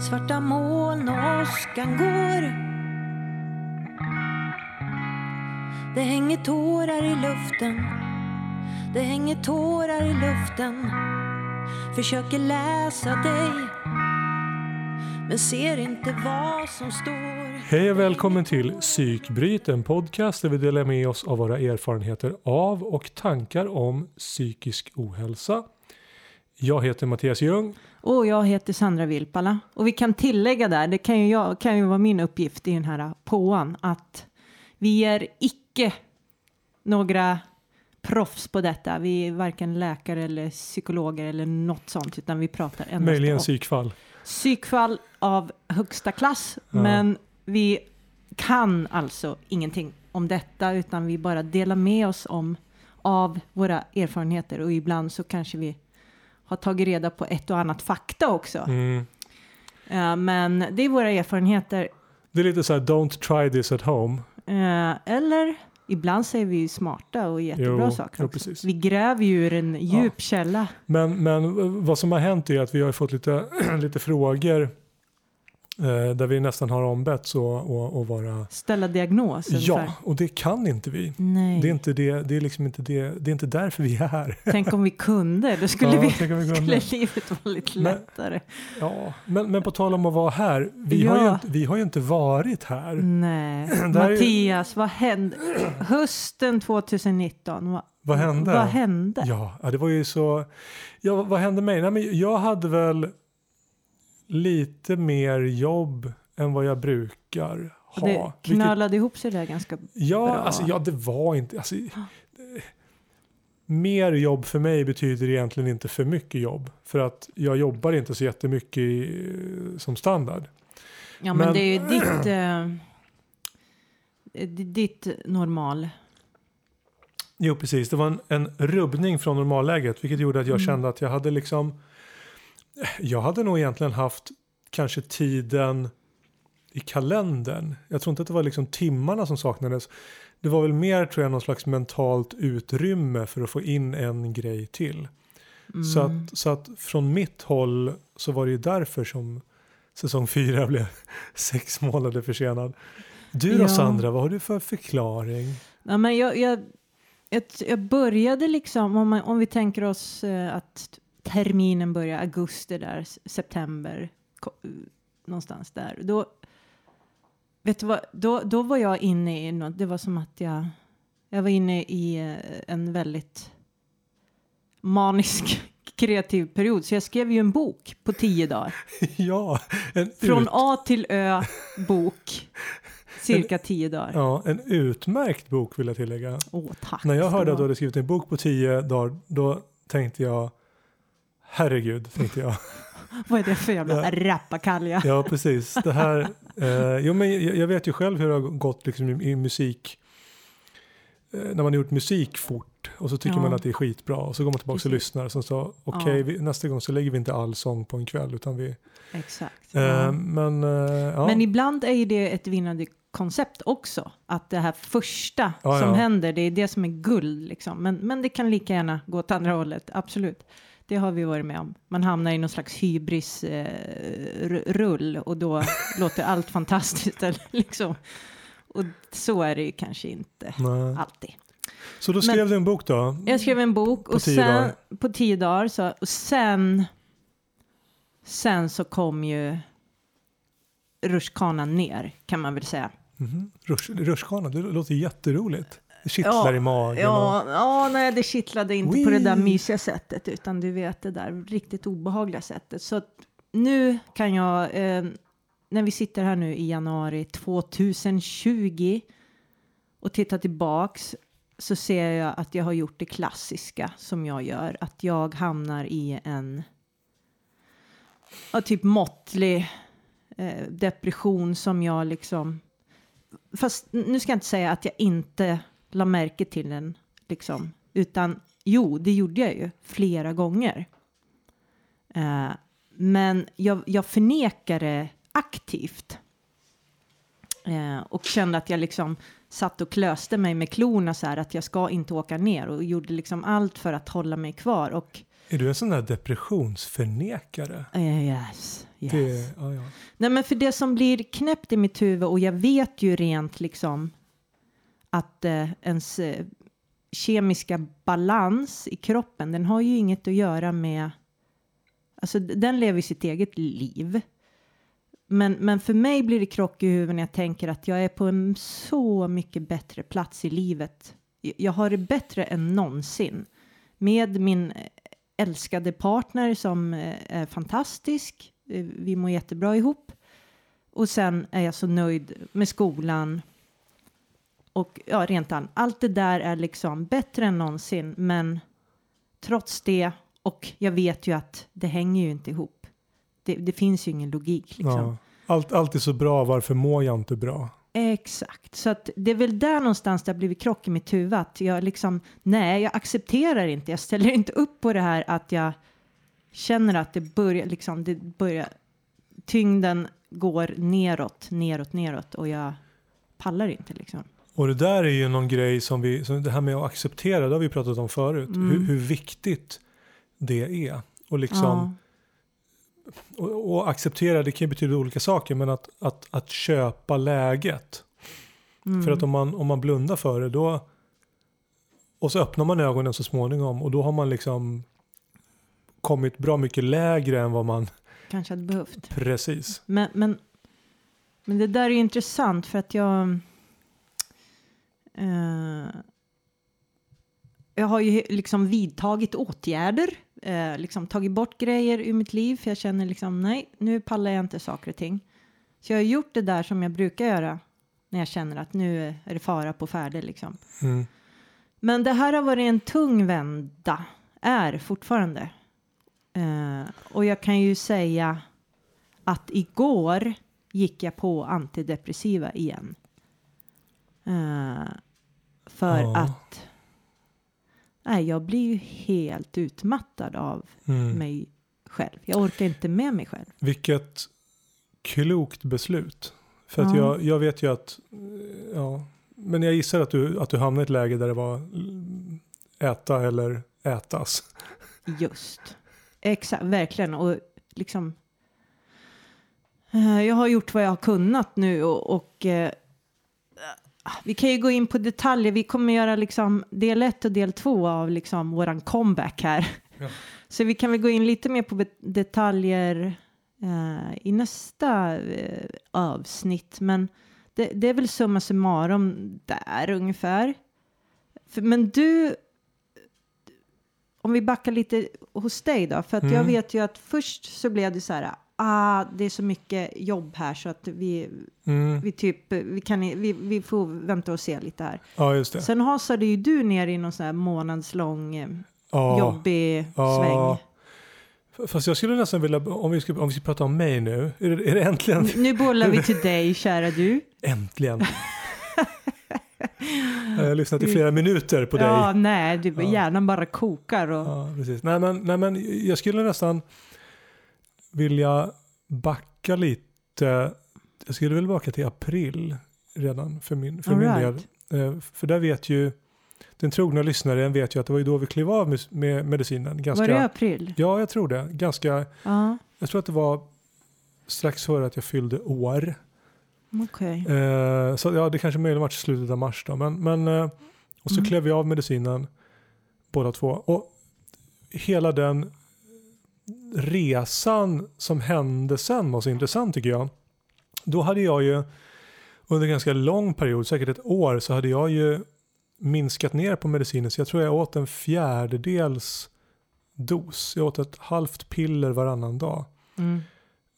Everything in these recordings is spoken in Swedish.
Svarta moln och åskan går Det hänger tårar i luften Det hänger tårar i luften Försöker läsa dig men ser inte vad som står Hej och välkommen till Psykbryt, en podcast där vi delar med oss av våra erfarenheter av och tankar om psykisk ohälsa. Jag heter Mattias Ljung. Och jag heter Sandra Vilpala. Och vi kan tillägga där, det kan ju, jag, kan ju vara min uppgift i den här påan, att vi är icke några proffs på detta. Vi är varken läkare eller psykologer eller något sånt, utan vi pratar endast Möjligen om psykfall. psykfall av högsta klass. Ja. Men vi kan alltså ingenting om detta, utan vi bara delar med oss om av våra erfarenheter och ibland så kanske vi har tagit reda på ett och annat fakta också. Mm. Eh, men det är våra erfarenheter. Det är lite så här, don't try this at home. Eh, eller ibland säger vi ju smarta och jättebra Jo, saker. jo. Vi gräver ju ur en djup källa. Men, men vad som har hänt är att vi har fått lite, lite frågor eh, där vi nästan har ombetts att vara Ställa diagnos. Ja, ungefär. och det kan inte vi. Nej. Det är inte, det, det är liksom inte, det, det är inte därför vi är här. Tänk om vi kunde. Då skulle, Ja, vi, vi skulle livet vara lite Men- lättare. Ja, men, men på tal om att vara här, vi, Ja. har, ju inte, vi har ju inte varit här. Nej. Mattias, vad hände? Hösten 2019. Vad, Vad hände? Vad hände? Ja, ja, det var ju så. Ja, vad hände mig? Nej, men jag hade väl lite mer jobb än vad jag brukar ha. det Vilket- knölade ihop sig där ganska ja, bra. alltså, ja, det var inte... Alltså, eh, mer jobb för mig betyder egentligen inte för mycket jobb. För att jag jobbar inte så jättemycket i, som standard. Ja, men, Men- det är ju ditt, d- ditt normal. Jo, precis. Det var en, en rubbning från normalläget, vilket gjorde att jag Mm. kände att jag hade liksom... Jag hade nog egentligen haft kanske tiden i kalendern. Jag tror inte att det var liksom timmarna som saknades. Det var väl mer, tror jag, någon slags mentalt utrymme för att få in en grej till. Mm. Så, att, så att från mitt håll så var det ju därför som säsong fyra blev sex månader försenad. Du då Ja. Sandra, vad har du för förklaring? Ja, men jag, jag, jag, jag började liksom, om, man, om vi tänker oss eh, att terminen börjar augusti där, september, någonstans där. Då, vet du vad, då, då var jag inne i något, det var som att jag, jag var inne i eh, en väldigt manisk kreativ period. Så jag skrev ju en bok på tio dagar. ja, en Från A till Ö bok, cirka tio dagar. Ja, en utmärkt bok vill jag tillägga. Åh, tack. När jag hörde att du ha. hade skrivit en bok på tio dagar, då tänkte jag Herregud, tänkte jag. Vad är det för jävla Ja. rappakalja? Ja, precis. Det här, eh, jo, men jag, jag vet ju själv hur det har gått liksom, i, i musik. Eh, när man har gjort musik fort och så tycker Ja. man att det är skitbra och så går man tillbaka och Precis. lyssnar och så sa okej, Ja. vi- nästa gång så lägger vi inte all sång på en kväll utan vi, Exakt. eh, ja. men eh, ja. Men ibland är ju det ett vinnande koncept också. Att det här första Ja, som ja. händer, det är det som är guld. Liksom. Men, men det kan lika gärna gå åt andra hållet, absolut. Det har vi varit med om. Man hamnar i någon slags hybris-rull och då låter allt fantastiskt. Eller liksom. Och så är det ju kanske inte Nej. alltid. Så då Men- skrev du en bok då? Jag skrev en bok På och tio sen, dagar. på tio dagar. Så, och sen, sen så kom ju rutschkanan ner kan man väl säga. Mhm. Rush, rutschkana, det låter jätteroligt. Det kittlar Ja, i magen. och- Ja, ja, nej, det kittlade inte på det där Wee. mysiga sättet, utan du vet det där riktigt obehagliga sättet. Så nu kan jag, eh, när vi sitter här nu i januari 2020 och tittar tillbaks så ser jag att jag har gjort det klassiska som jag gör, att jag hamnar i en ja, typ måttlig eh, depression som jag liksom fast nu ska jag inte säga att jag inte la märke till den, liksom, utan jo, det gjorde jag ju flera gånger. Eh, men jag, jag förnekar det aktivt. Eh, och kände att jag liksom satt och klöste mig med klorna så här att jag ska inte åka ner och gjorde liksom allt för att hålla mig kvar och Är du en sån där depressionsförnekare? eh, yes, Yes. Det, ja, ja. Nej, men för det som blir knäppt i mitt huvud och jag vet ju rent liksom att eh, ens eh, kemiska balans i kroppen, den har ju inget att göra med, alltså den lever sitt eget liv. Men, men för mig blir det krock i huvudet när jag tänker att jag är på en så mycket bättre plats i livet. Jag- har det bättre än någonsin med min eh, älskade partner som eh, är fantastisk. Vi mår jättebra ihop. Och sen är jag så nöjd med skolan. Och ja, rent an, allt det där är liksom bättre än någonsin. Men trots det, och jag vet ju att det hänger ju inte ihop. Det, det finns ju ingen logik liksom. Ja. Allt, allt är så bra, varför mår jag inte bra? Exakt, så att det är väl där någonstans det har blivit krock i mitt huvud. Att jag liksom, nej, jag accepterar inte, jag ställer inte upp på det här att jag känner att det börjar, liksom, det börjar, tyngden går neråt, neråt, neråt och jag pallar inte liksom. Och det där är ju någon grej som vi, som det här med att acceptera, det har vi pratat om förut, Mm. hur, hur viktigt det är. Och liksom, och, och acceptera, det kan ju betyda olika saker, men att, att, att köpa läget. Mm. För att om man, om man blundar för det, då, och så öppnar man ögonen så småningom, och då har man liksom kommit bra mycket lägre än vad man Kanske hade behövt. precis. Men, men, men det där är ju intressant för att jag... Eh, jag har ju liksom vidtagit åtgärder, eh, liksom tagit bort grejer ur mitt liv för jag känner liksom nej, nu pallar jag inte saker och ting. Så jag har gjort det där som jag brukar göra när jag känner att nu är det fara på färde liksom. Mm. Men det här har varit en tung vända, är fortfarande. Eh, och jag kan ju säga att igår gick jag på antidepressiva igen. Eh, för Ja. att nej, jag blir ju helt utmattad av Mm. mig själv. Jag orkar inte med mig själv. Vilket klokt beslut. För att Ja. jag, jag vet ju att, ja, men jag gissar att du, att du hamnade i ett läge där det var äta eller ätas. Just. Exakt, verkligen. Och liksom. eh, jag har gjort vad jag har kunnat nu och, och eh, vi kan ju gå in på detaljer. Vi kommer göra liksom del ett och del två av liksom våran comeback här. Ja. Så vi kan väl gå in lite mer på detaljer eh, i nästa eh, avsnitt. Men det, det är väl summa summarum där ungefär. För, men du, om vi backar lite hos dig då, för att jag Mm. vet ju att först så blev det så här, ah, det är så mycket jobb här så att vi, Mm. vi typ, vi kan, vi, vi får vänta och se lite här. Ja, just det. Sen hasade ju du ner i någon sån här månadslång eh, Ja, jobbig ja. sväng. Fast jag skulle nästan vilja, om vi ska, om vi ska prata om mig nu, är det, är det äntligen? Nu bollar vi till dig, kära du. Äntligen! jag har lyssnat i flera minuter på dig. Ja, nej, du, Ja. hjärnan bara kokar och... Ja, precis. Nej men, nej, men jag skulle nästan vilja backa lite. Jag skulle väl backa till april redan för min, för All min right. del. Eh, För där vet ju, den trogna lyssnaren vet ju att det var ju då vi klev av med, med medicinen. Ganska, Var det i april? Ja, jag tror det. Ganska, Ja, jag tror att det var strax före att jag fyllde år. okej. Eh, så ja, det kanske möjligen varit slutet av mars då. Men, men, eh, och så Mm. klev vi av medicinen båda två. Och hela den resan som hände sen var så intressant tycker jag. Då hade jag ju under en ganska lång period, säkert ett år, så hade jag ju minskat ner på medicinen. Så jag tror jag åt en fjärdedels dos. Jag åt ett halvt piller varannan dag. Mm,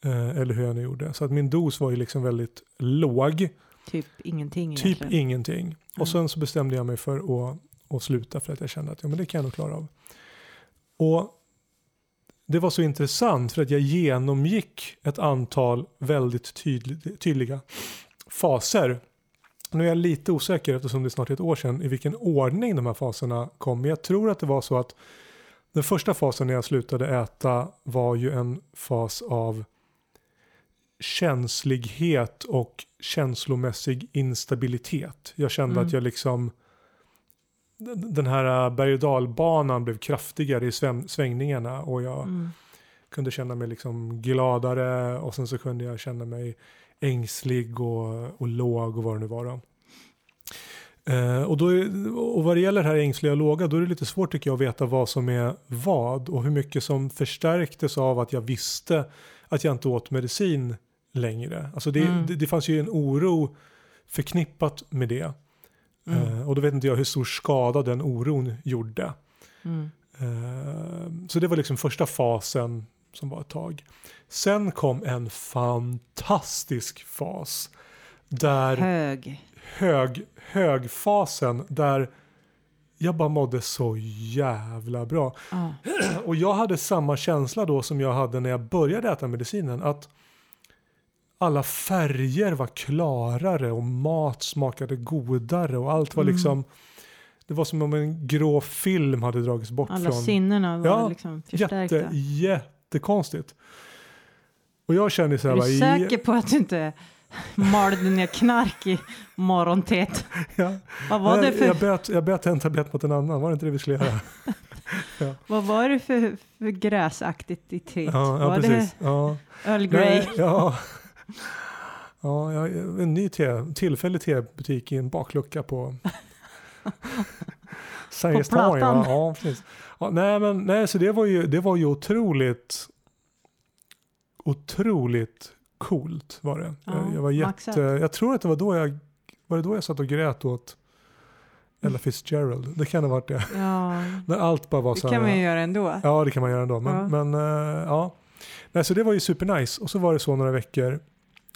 Eh, eller hur jag nu gjorde. Så att min dos var ju liksom väldigt låg. typ ingenting Typ egentligen. ingenting. Mm. Och sen så bestämde jag mig för att, att sluta för att jag kände att ja, men det kan jag nog klara av. Och det var så intressant för att jag genomgick ett antal väldigt tydlig, tydliga faser. Nu är jag lite osäker eftersom det snart är ett år sedan i vilken ordning de här faserna kom. Men jag tror att det var så att den första fasen när jag slutade äta var ju en fas av känslighet och känslomässig instabilitet. Jag kände Mm. att jag liksom den här berg och dalbanan blev kraftigare i svängningarna och jag Mm. kunde känna mig liksom gladare och sen så kunde jag känna mig ängslig och, och låg och vad det nu var. Då. Eh, och, då är, och vad det gäller det här ängsliga och låga då är det lite svårt tycker jag att veta vad som är vad och hur mycket som förstärktes av att jag visste att jag inte åt medicin längre. Alltså det, Mm. det, det fanns ju en oro förknippat med det. Mm. Eh, och då vet inte jag hur stor skada den oron gjorde. Mm. Eh, så det var liksom första fasen som var ett tag. Sen kom en fantastisk fas. Där Hög. hög, högfasen där jag bara mådde så jävla bra. Ja. Och jag hade samma känsla då som jag hade när jag började äta medicinen. Att alla färger var klarare och mat smakade godare och allt var Mm. liksom det var som om en grå film hade dragits bort Alla från sinnena var Ja, liksom förstärkta. Jätte, jättekonstigt. Och jag kände så här, är bara, du säker på att du inte malde ner knark i morgontät? ja, Vad var det jag, för, bet, jag bet en tablett mot en annan, var det inte det vi skulle göra? vad var det för, för gräsaktigt i teet? Ja, ja var precis. Ja. det Earl Grey? Nej, ja. Ja, ja, en ny te, tillfällig tebutik i en baklucka på Sergels torg. Ja, precis. Ja, nej, men nej, så det var ju, det var ju otroligt, otroligt coolt var det. Ja, jag, jag var jätte, jag tror att det var då jag, var det då jag satt och grät åt Ella Fitzgerald. Det kan ha varit det. Ja, När allt bara var det så kan här. man ju göra ändå. Ja, det kan man göra ändå. Men, Ja. men eh, ja. Nej, så det var ju supernice. Och så var det så några veckor.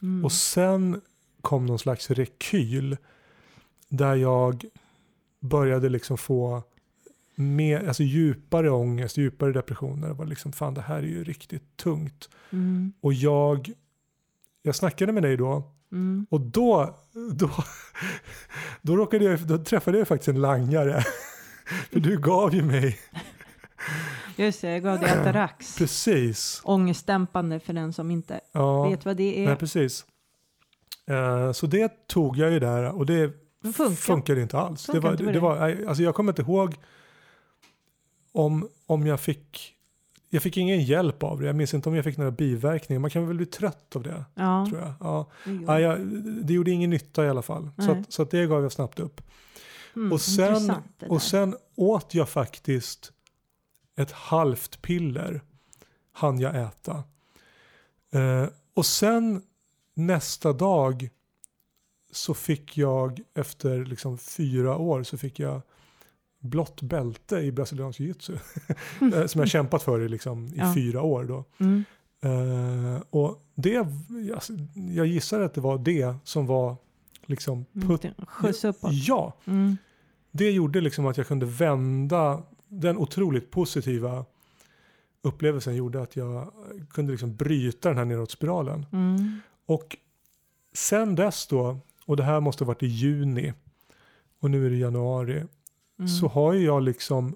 Mm. Och sen kom någon slags rekyl. Där jag började liksom få mer, alltså djupare ångest, djupare depressioner. Det var liksom, fan det här är ju riktigt tungt. Mm. Och jag, jag snackade med dig då. Mm. Och då, då, då, råkade jag, då träffade jag faktiskt en langare. För du gav ju mig, Just det, jag gav dig Atarax. precis. Ångestdämpande för den som inte Ja. vet vad det är. Nej, precis. Eh, så det tog jag ju där och det funkar. funkade inte alls. Det Funkar var, inte det, det det. var, alltså jag kommer inte ihåg om, om jag fick jag fick ingen hjälp av det. Jag minns inte om jag fick några biverkningar. Man kan väl bli trött av det. Ja. tror jag. Ja. Ja, jag, det gjorde ingen nytta i alla fall. Så, att, så att det gav jag snabbt upp. Mm, och sen- det. Och sen åt jag faktiskt ett halvt piller. Han jag äta. Eh, och sen nästa dag så fick jag efter liksom fyra år så fick jag blått bälte i brasiliansk jiu-jitsu. Eh, Som jag kämpat för i, liksom, i Ja. fyra år då. Mm. Eh, och det, alltså, jag gissar att det var det som var liksom Mm. Skjuts uppåt. Ja, Mm. det gjorde liksom att jag kunde vända den otroligt positiva upplevelsen gjorde att jag kunde liksom bryta den här nedåtspiralen. Mm. Och sen dess då, och det här måste ha varit i juni och nu är det januari, Mm. så har jag liksom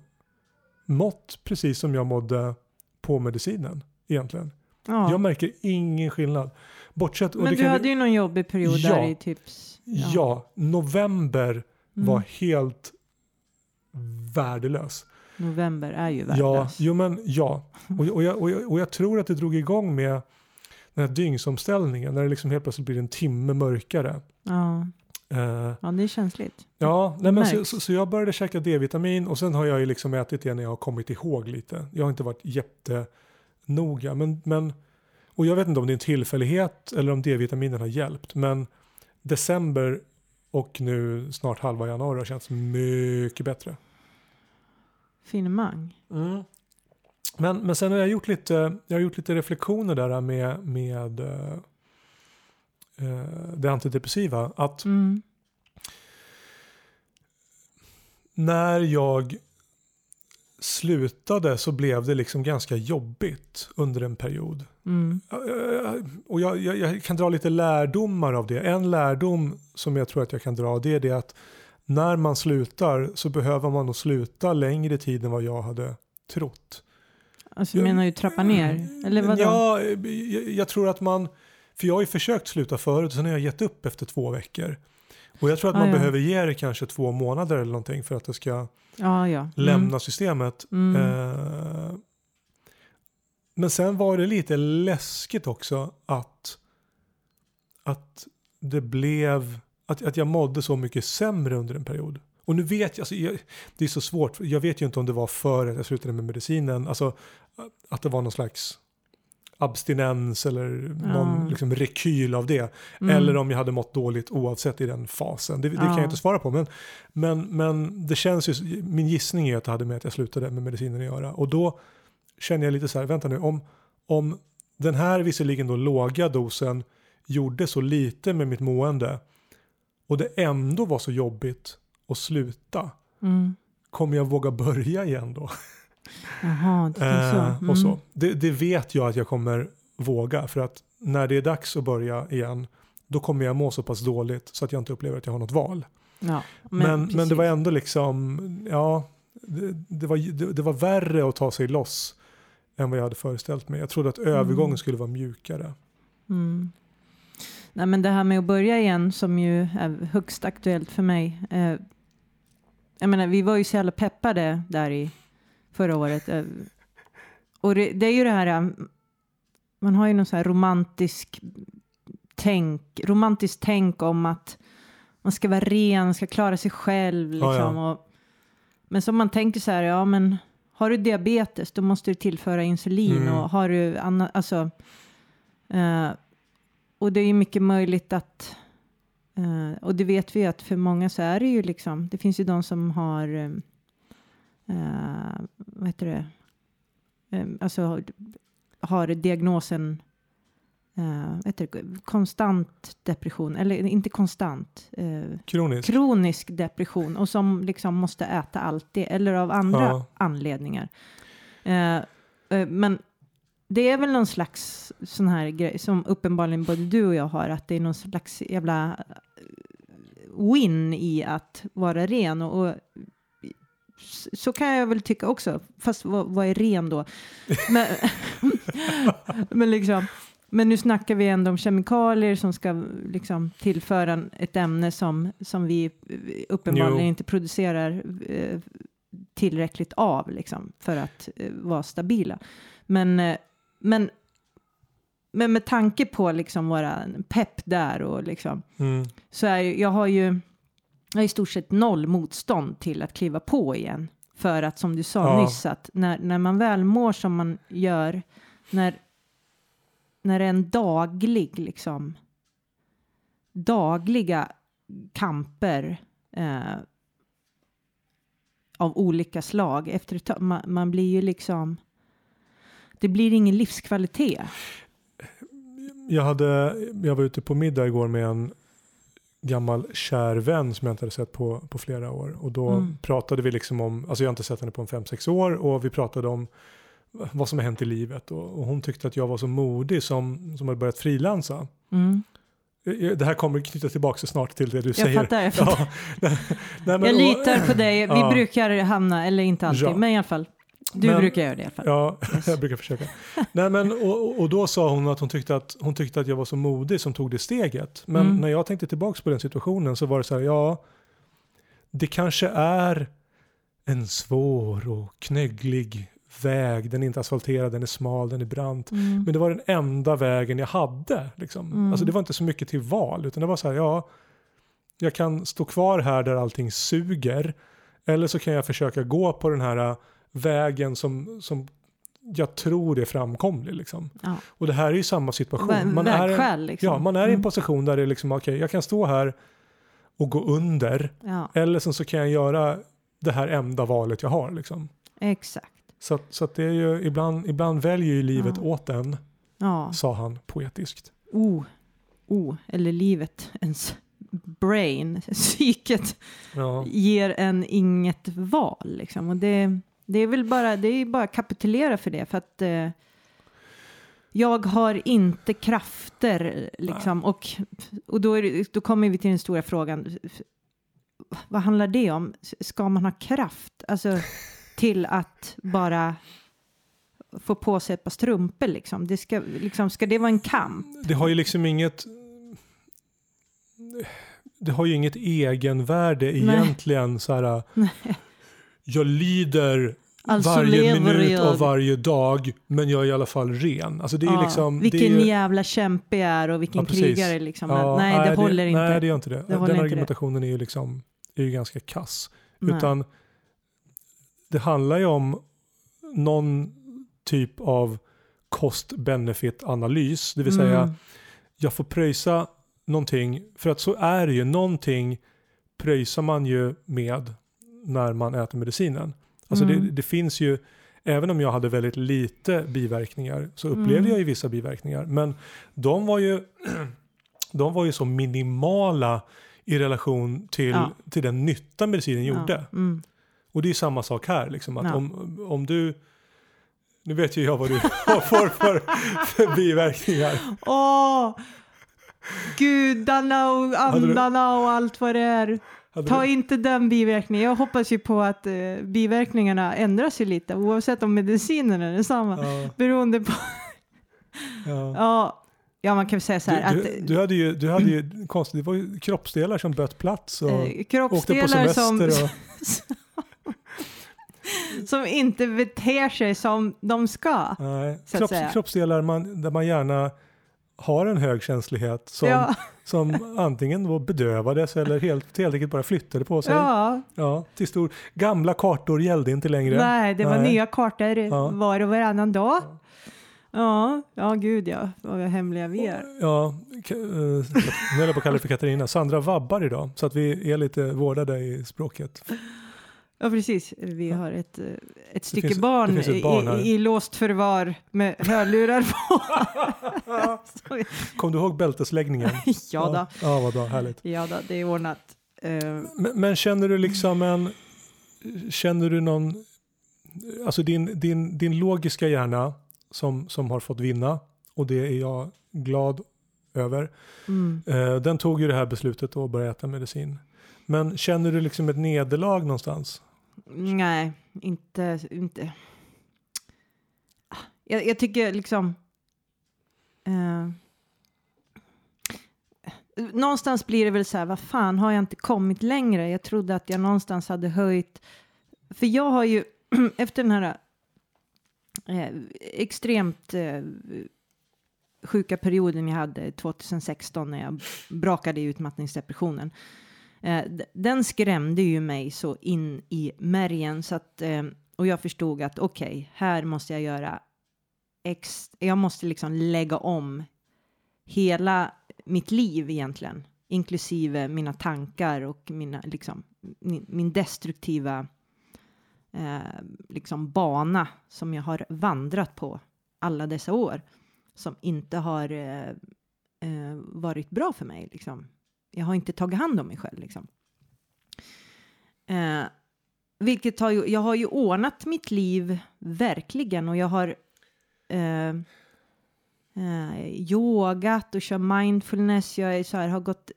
mått precis som jag mådde på medicinen egentligen. ja. Jag märker ingen skillnad. Bortsett, Men du hade ju någon jobbig period Ja. där i typ... s- ja. november Mm. var helt värdelös. November är ju Ja, värdelös. jo men ja. Och, och, jag, och, jag, och jag tror att det drog igång med den här dygnsomställningen när det liksom helt plötsligt blir en timme mörkare. Ja. Eh, ja, det är känsligt. ja, nej, men så, så, så jag började käka D-vitamin och sen har jag ju liksom ätit det när jag har kommit ihåg lite. Jag har inte varit jättenoga. Men, men, och jag vet inte om det är en tillfällighet eller om D-vitaminen har hjälpt. Men december och nu snart halva januari har känts mycket bättre. Finemang. Mm. Men, men sen har jag gjort lite, jag har gjort lite reflektioner där med, med eh, eh, det antidepressiva. Att Mm. när jag slutade så blev det liksom ganska jobbigt under en period. Mm. Och jag, jag, jag kan dra lite lärdomar av det. En lärdom som jag tror att jag kan dra det är det att när man slutar så behöver man nog sluta längre tid än vad jag hade trott. Alltså Ja. menar du trappa ner? Eller vadå? Ja, jag, jag tror att man, för jag har ju försökt sluta förut och sen har jag gett upp efter två veckor. Och jag tror att Ah, man ja. behöver ge det kanske två månader eller någonting för att det ska Ja, ja. Mm. lämna systemet. Mm. Eh, men sen var det lite läskigt också att, att det blev, att, att jag mådde så mycket sämre under en period. Och nu vet jag, alltså, jag, det är så svårt, jag vet ju inte om det var för att jag slutade med medicinen, alltså att det var någon slags abstinens eller någon Ja. liksom rekyl av det. Mm. Eller om jag hade mått dåligt oavsett i den fasen. Det, det kan Ja. jag inte svara på. Men, men, men det känns ju, min gissning är att det hade med att jag slutade med medicinen att göra. Och då känner jag lite så här, vänta nu, om, om den här visserligen då låga dosen gjorde så lite med mitt mående och det ändå var så jobbigt att sluta, Mm. kommer jag våga börja igen då? Jaha, det är så. Eh, Mm. och så. Det, det vet jag att jag kommer våga för att när det är dags att börja igen då kommer jag må så pass dåligt så att jag inte upplever att jag har något val. Ja, Men, men, precis. det var ändå liksom, ja, det, det, var, det, det var värre att ta sig loss än vad jag hade föreställt mig. Jag trodde att övergången Mm. skulle vara mjukare. Mm. Nej, men det här med att börja igen som ju är högst aktuellt för mig. Eh, jag menar, vi var ju så jävla peppade där i förra året. Eh, och det, det är ju det här, eh, man har ju någon så här romantisk tänk, romantiskt tänk om att man ska vara ren, ska klara sig själv. Ja, Liksom, ja. Och, men som man tänker så här, ja men har du diabetes då måste du tillföra insulin Mm. och har du annat, alltså eh, och det är ju mycket möjligt att eh, och det vet vi att för många så är det ju liksom, det finns ju de som har eh, vad heter det, eh, alltså har diagnosen eh, vad heter det, konstant depression, eller inte konstant, eh, Kroniskt. kronisk depression och som liksom måste äta alltid eller av andra Ja. anledningar. Men det är väl någon slags sån här grej som uppenbarligen både du och jag har, att det är någon slags jävla eh, win i att vara ren och, och så kan jag väl tycka också, fast vad, vad är ren då? Men, men liksom, men nu snackar vi ändå om kemikalier som ska liksom tillföra ett ämne som, som vi eh, uppenbarligen Jo. inte producerar eh, tillräckligt av liksom, för att eh, vara stabila. Men, eh, men, men med tanke på liksom våra pepp där och liksom, Mm. så är jag har ju jag har i stort sett noll motstånd till att kliva på igen. För att som du sa Ja. nyss, att när, när man väl mår som man gör, när, när det är en daglig, liksom, dagliga kamper eh, av olika slag, efter ett man, man blir ju liksom, det blir ingen livskvalitet. Jag, hade, jag var ute på middag igår med en gammal kär vän som jag inte hade sett på, på flera år. Och då Mm. pratade vi liksom om, alltså jag har inte sett henne på en fem sex år och vi pratade om vad som har hänt i livet. Och, och hon tyckte att jag var så modig som, som hade börjat frilansa. Mm. Eh, Det här kommer knyta tillbaka så snart till det du Jag säger. fattar, jag fattar. Ja, nej, men- jag litar på dig. Vi Ja. brukar hamna, eller inte alltid, Ja. men i alla fall. Du Men- brukar göra det i alla fall. Ja, Yes. jag brukar försöka. Nej, men, och, och- då sa hon att hon tyckte att, hon tyckte att jag var så modig som tog det steget. Men Mm. när jag tänkte tillbaka på den situationen så var det så här, ja, det kanske är en svår och knögglig väg. Den är inte asfalterad, den är smal, den är brant. Mm. Men det var den enda vägen jag hade. Liksom. Mm. Alltså det var inte så mycket till val, utan det var så här, ja, jag kan stå kvar här där allting suger. Eller så kan jag försöka gå på den här vägen som, som jag tror är framkomlig. Liksom. Ja. Och det här är ju samma situation. Man är, Vägskäl liksom. ja, man är i en Mm. position där det är liksom, okej, jag kan stå här och gå under. Ja, Eller sen så kan jag göra det här enda valet jag har. Liksom. exakt. Så, så det är ju, ibland, ibland väljer ju livet Ja. åt en, Ja, sa han poetiskt. oh, oh, eller livet, ens brain, psyket ger en inget val liksom. Och det, det är väl bara, det är bara att kapitulera för det, för att eh, jag har inte krafter liksom. Och, och då, det, då kommer vi till den stora frågan. Vad handlar det om? Ska man ha kraft? Alltså till att bara få på sig ett par strumpor liksom. Det ska, liksom. Ska det vara en kamp? Det har ju liksom inget det har ju inget egenvärde Nej. egentligen så här Nej. Jag lider Alltså varje minut jag. av varje dag, men jag är i alla fall ren. Alltså det är Ja, liksom... vilken det är jävla kämpe jag är och vilken Ja, krigare liksom. Ja, nej, det håller inte. Nej, det gör inte det. Det Den argumentationen är ju liksom är ju ganska kass. Nej. Utan det handlar ju om någon typ av cost-benefit-analys. Det vill säga, Mm. jag får pröjsa någonting, för att så är det ju, någonting pröjsar man ju med när man äter medicinen. Alltså Mm. det, det finns ju, även om jag hade väldigt lite biverkningar så upplevde Mm. jag ju vissa biverkningar. Men de var ju, de var ju så minimala i relation till, Ja. till den nytta medicinen gjorde. Ja, mm. Och det är samma sak här, liksom, att Ja. om, om du nu vet ju jag vad du får för, för biverkningar. Åh! Gudarna och andarna och allt vad det är. Ta inte den biverkningen. Jag hoppas ju på att eh, biverkningarna ändrar sig lite oavsett om medicinen är detsamma. ja, Beroende på... ja. Ja, ja, man kan väl säga så här Du, att du, du hade ju, du hade ju konstigt, det var ju kroppsdelar som bött plats och eh, åkte på kroppsdelar som, semester. Och, som inte beter sig som de ska. nej, kropps, kroppsdelar man, där man gärna har en hög känslighet som, Ja, som antingen då bedövades eller helt, helt enkelt bara flyttade på sig. Ja. ja, till stor, gamla kartor gällde inte längre. nej, det var Nej. nya kartor Ja. var och varannan dag. Ja, ja gud ja, vad hemliga vi är. Ja, eh, nu höll jag på att kalla dig för Katarina. Sandra vabbar idag så att vi är lite vårdade i språket. Ja, precis. Vi har ett, eh, ett stycke finns- barn, ett barn i, i låst förvar med hörlurar på. Kom du ihåg bältesläggningen? ja då. Ja, vad bra, härligt. Ja då, det är ordnat. Eh, Men, men känner du liksom en, känner du någon, alltså din, din, din logiska hjärna som, som har fått vinna och det är jag glad över. mm. Eh, den tog ju det här beslutet att börja äta medicin. Men känner du liksom ett nederlag någonstans? Nej, inte. inte. Ah, jag, jag tycker liksom... Eh, någonstans blir det väl så här, vad fan har jag inte kommit längre? Jag trodde att jag någonstans hade höjt. För jag har ju efter den här eh, extremt eh, sjuka perioden jag hade 2016 när jag brakade i utmattningsdepressionen. Eh, den skrämde ju mig så in i märgen så att eh, och jag förstod att okej, här måste jag göra ex, jag måste liksom lägga om hela mitt liv egentligen, inklusive mina tankar och mina liksom min, min destruktiva eh, liksom bana som jag har vandrat på alla dessa år som inte har eh, eh, varit bra för mig liksom jag har inte tagit hand om mig själv liksom. Eh, vilket har ju, jag har ju ordnat mitt liv verkligen och jag har eh, eh, yogat och kör mindfulness. Jag är så här, har gått,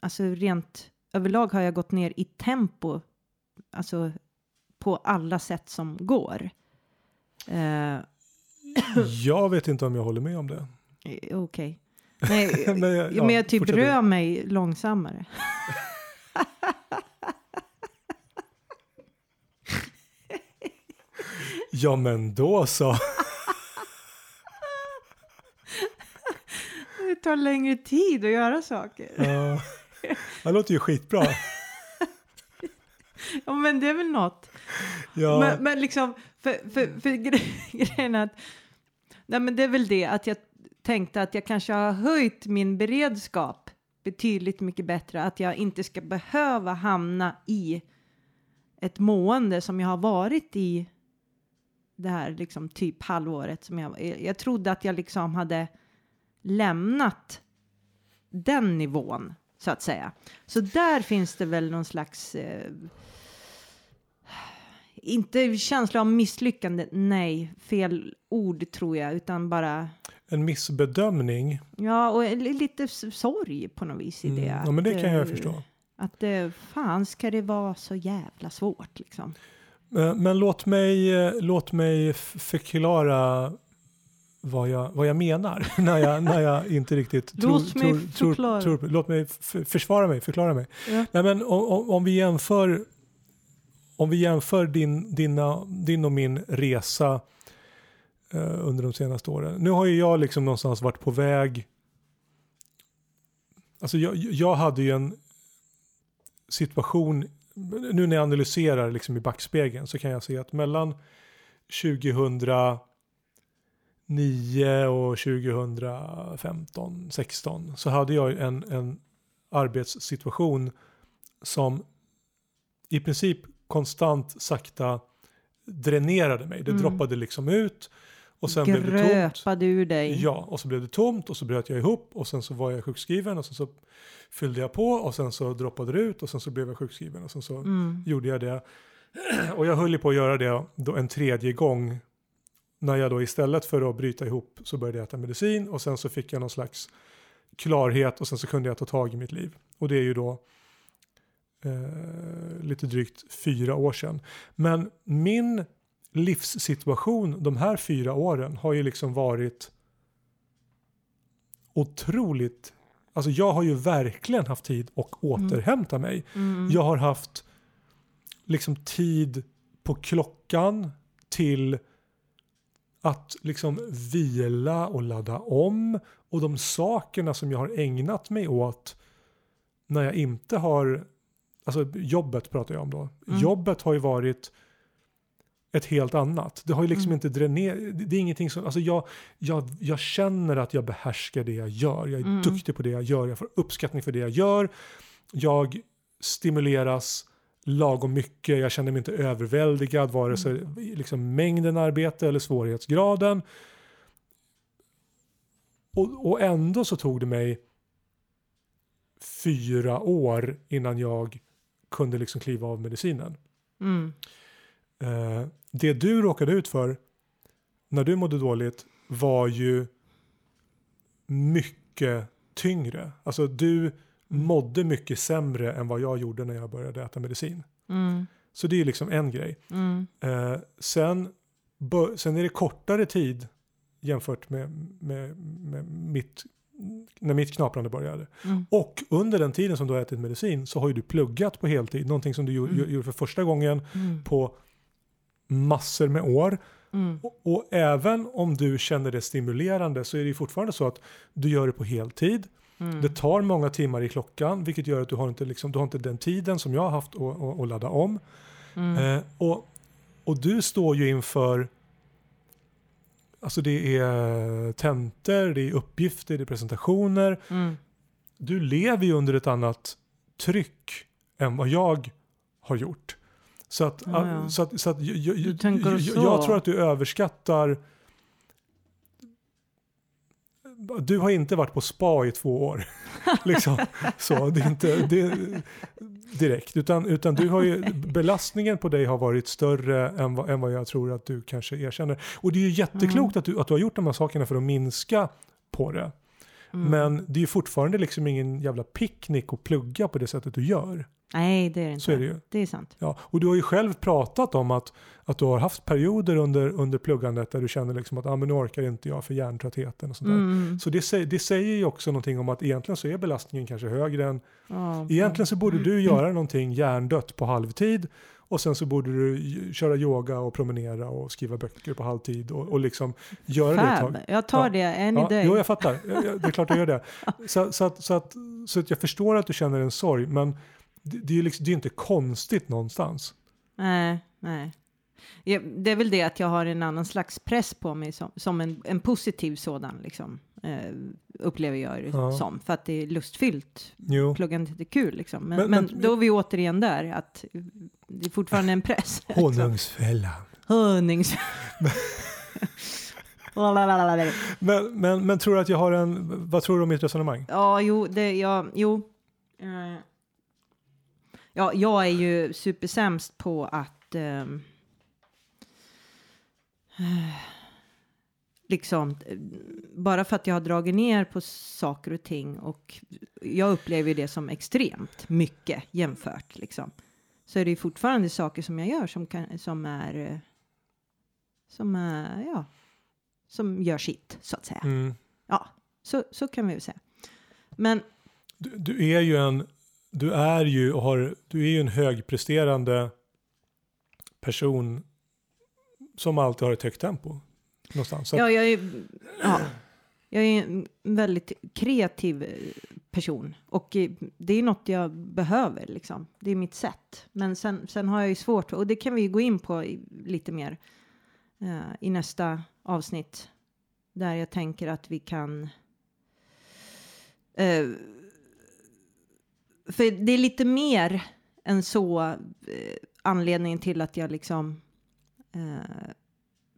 alltså rent överlag har jag gått ner i tempo, alltså på alla sätt som går. Eh, Jag vet inte om jag håller med om det. eh, Okej. Nej, Men jag- ja, men jag typ rör mig långsammare. Ja men då så. Det tar längre tid att göra saker. Ja. Det låter ju skitbra. Ja, men det är väl något. Ja, Men, men liksom, för, för, för gre- grejen är att, nej men det är väl det att jag tänkte att jag kanske har höjt min beredskap betydligt mycket bättre, att jag inte ska behöva hamna i ett mående som jag har varit i det här liksom typ halvåret som jag, jag, trodde att jag liksom hade lämnat den nivån så att säga. Så där finns det väl någon slags eh, inte känsla av misslyckande, nej, fel ord tror jag, utan bara en missbedömning. ja, och li- lite sorg på något vis i det. Mm. Ja men det kan jag eh, förstå. Att det, fan ska det vara så jävla svårt liksom? Men, men låt mig, eh, låt mig förklara vad jag, vad jag menar när jag, när jag inte riktigt tror, Låt mig tror, tror, tror, Låt mig försvara mig, förklara mig. Ja. Nej, men om, om, vi jämför om vi jämför din, dina, din och min resa eh, under de senaste åren. Nu har ju jag liksom någonstans varit på väg. Alltså jag, jag hade ju en situation, nu när jag analyserar liksom i backspegeln så kan jag se att mellan 2009 och 2015, 16 så hade jag en, en arbetssituation som i princip konstant sakta dränerade mig. Det Mm. droppade liksom ut och sen blev det tomt. Gröpade ur dig. Ja, och så blev det tomt och så bröt jag ihop och sen så var jag sjukskriven och sen så fyllde jag på och sen så droppade det ut och sen så blev jag sjukskriven och sen så Mm. gjorde jag det. Och jag höll ju på att göra det då en tredje gång när jag då istället för att bryta ihop så började jag äta medicin och sen så fick jag någon slags klarhet och sen så kunde jag ta tag i mitt liv. Och det är ju då eh, lite drygt fyra år sedan. Men min livssituation de här fyra åren har ju liksom varit otroligt, alltså jag har ju verkligen haft tid att återhämta mig. Mm. Jag har haft liksom tid på klockan till att liksom vila och ladda om. Och de sakerna som jag har ägnat mig åt när jag inte har, alltså jobbet pratar jag om då. Mm. Jobbet har ju varit ett helt annat. Det har ju liksom Mm. inte dränerat, det är ingenting som, alltså jag, jag, jag känner att jag behärskar det jag gör. Jag är Mm. duktig på det jag gör, jag får uppskattning för det jag gör. Jag stimuleras lagom mycket, jag känner mig inte överväldigad vare sig i liksom mängden arbete eller svårighetsgraden. Och, och ändå så tog det mig fyra år innan jag kunde liksom kliva av medicinen. Mm. Eh, det du råkade ut för när du mådde dåligt var ju mycket tyngre. Alltså du mådde mycket sämre än vad jag gjorde när jag började äta medicin. Mm. Så det är liksom en grej. Mm. Eh, sen, sen är det kortare tid jämfört med, med, med mitt, när mitt knaprande började. Mm. Och under den tiden som du har ätit medicin så har ju du pluggat på heltid. Någonting som du gjorde, Mm. gjorde för första gången Mm. på massor med år. Mm. Och, och även om du känner det stimulerande så är det fortfarande så att du gör det på heltid. Mm. Det tar många timmar i klockan vilket gör att du har inte, liksom, du har inte den tiden som jag har haft att ladda om. Mm. Eh, och, och du står ju inför Alltså det är tentor, det är uppgifter, det är presentationer. Mm. Du lever ju under ett annat tryck än vad jag har gjort. Så att, Ja, ja. så att, så att jag, jag, jag, jag tror att du överskattar du har inte varit på spa i två år. liksom. Så, det är inte det direkt. Utan, utan du har ju, belastningen på dig har varit större än vad, än vad jag tror att du kanske erkänner. Och det är ju jätteklokt att, du, att du har gjort de här sakerna för att minska på det. Mm. Men det är ju fortfarande liksom ingen jävla picknick att plugga på det sättet du gör. Nej, det är det inte. Så är det ju. Det är sant. Ja, och du har ju själv pratat om att, att du har haft perioder under, under pluggandet där du känner liksom att ah, men nu orkar inte jag för hjärntröttheten och sånt där. Mm. Så det, det säger ju också någonting om att egentligen så är belastningen kanske högre än... Ja, Egentligen så borde du göra någonting hjärndött på halvtid och sen så borde du köra yoga och promenera och skriva böcker på halvtid och, och liksom göra det ett tag. Jag tar Ja. det any Ja, day. jo, jag fattar. Det är klart jag gör det. Så, så, att, så, att, så att jag förstår att du känner en sorg, men det, det är ju liksom, det är inte konstigt någonstans. Nej, nej. Det är väl det att jag har en annan slags press på mig som, som en, en positiv sådan, liksom, upplever jag det Ja. som. För att det är lustfyllt. Jo. Pluggandet är kul, liksom. Men, Men- men, men- då är vi återigen där, att det är fortfarande en press. Honungsfällan. Hönings... Men, men, men tror du att jag har en, vad tror du om mitt resonemang? Ja, jo, det, ja, jo. Eh, ja, jag är ju supersämst på att ehm, eh, liksom bara för att jag har dragit ner på saker och ting och jag upplever det som extremt mycket jämfört liksom. Så är det ju fortfarande saker som jag gör som, kan, som är som är, ja, som gör sitt så att säga. Mm. Ja, så, så kan vi väl säga. Men Du, du är ju en, du är ju och har, du är ju en högpresterande person som alltid har ett högt tempo. Någonstans. Så Ja, jag är, ja, jag är en väldigt kreativ eh, person och eh, det är något jag behöver liksom. Det är mitt sätt. Men sen, sen har jag ju svårt och det kan vi gå in på i, lite mer eh, i nästa avsnitt där jag tänker att vi kan. Eh, för det är lite mer än så eh, anledningen till att jag liksom eh,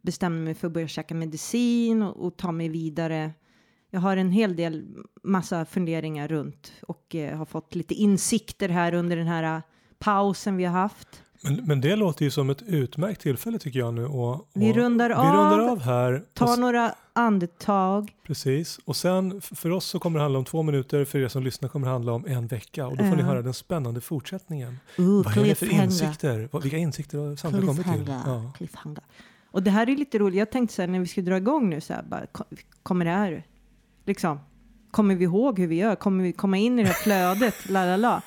bestämde mig för att börja käka medicin och, och ta mig vidare. Jag har en hel del massa funderingar runt och eh, har fått lite insikter här under den här eh, pausen vi har haft. men, men det låter ju som ett utmärkt tillfälle tycker jag nu. Och, och Vi rundar vi av. rundar av här. Ta några andetag. Precis. Och sen för oss så kommer det handla om två minuter. För er som lyssnar kommer det handla om en vecka. Och då får ni Ja. höra den spännande fortsättningen. Ooh, Vad är det för insikter? Vilka insikter har samtalet kommit till? Cliffhanger. Ja. Och det här är lite roligt. Jag tänkte så här när vi ska dra igång nu så här bara, ko- kommer det här liksom? Kommer vi ihåg hur vi gör? Kommer vi komma in i det här flödet? La, la, la.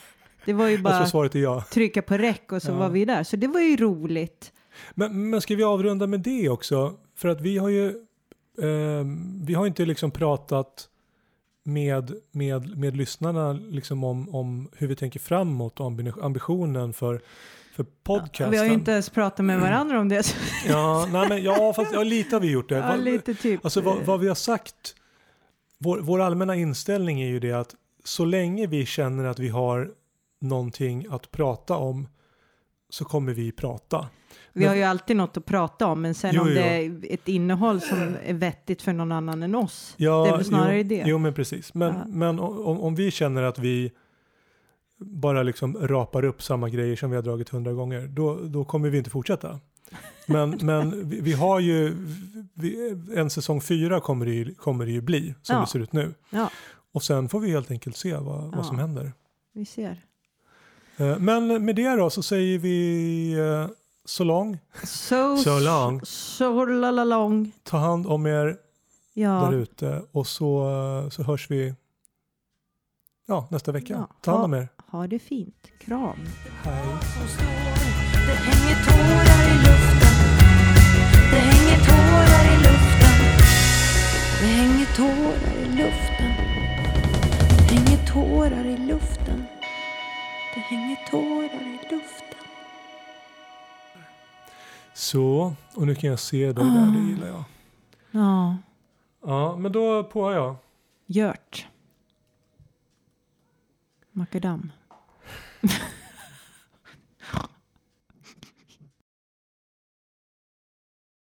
Det var ju tror bara ja. trycka på räck och så Ja. var vi där. Så det var ju roligt. Men, men ska vi avrunda med det också? För att vi har ju eh, vi har inte liksom pratat med, med, med lyssnarna liksom om, om hur vi tänker framåt och ambi- ambitionen för, för podcasten. Vi har ju inte ens pratat med varandra om det. Ja, nej, men, ja, fast ja, lite har vi gjort det. ja, Vad- lite typ. Alltså vad, vad vi har sagt, vår, vår allmänna inställning är ju det att så länge vi känner att vi har någonting att prata om så kommer vi prata. Vi har ju alltid något att prata om, men sen Jo, om jo. det är ett innehåll som är vettigt för någon annan än oss. Ja, det är väl snarare jo, det. Jo, men precis. Men, Ja. men om, om vi känner att vi bara liksom rapar upp samma grejer som vi har dragit hundra gånger, då, då kommer vi inte fortsätta. Men, men vi, vi har ju, vi, en säsong fyra kommer det ju, kommer det ju bli, som Ja. det ser ut nu. Ja, Och sen får vi helt enkelt se vad, Ja. vad som händer. vi ser. Eh, Men med det då så säger vi eh, så lång. So, So long. So la lång. Ta hand om er där Ja, ute och så, så hörs vi ja, nästa vecka. Ja. Ta hand om Ha- er. ha det fint. Kram. Hej. Det hänger tårar i luften. Det hänger tårar i luften. Det hänger tårar i luften. Det hänger tårar i luften. Det hänger tårar i luften. Så, och nu kan jag se dig där, det gillar jag. Ja, Ja, men då på jag. Gjört. Makadam.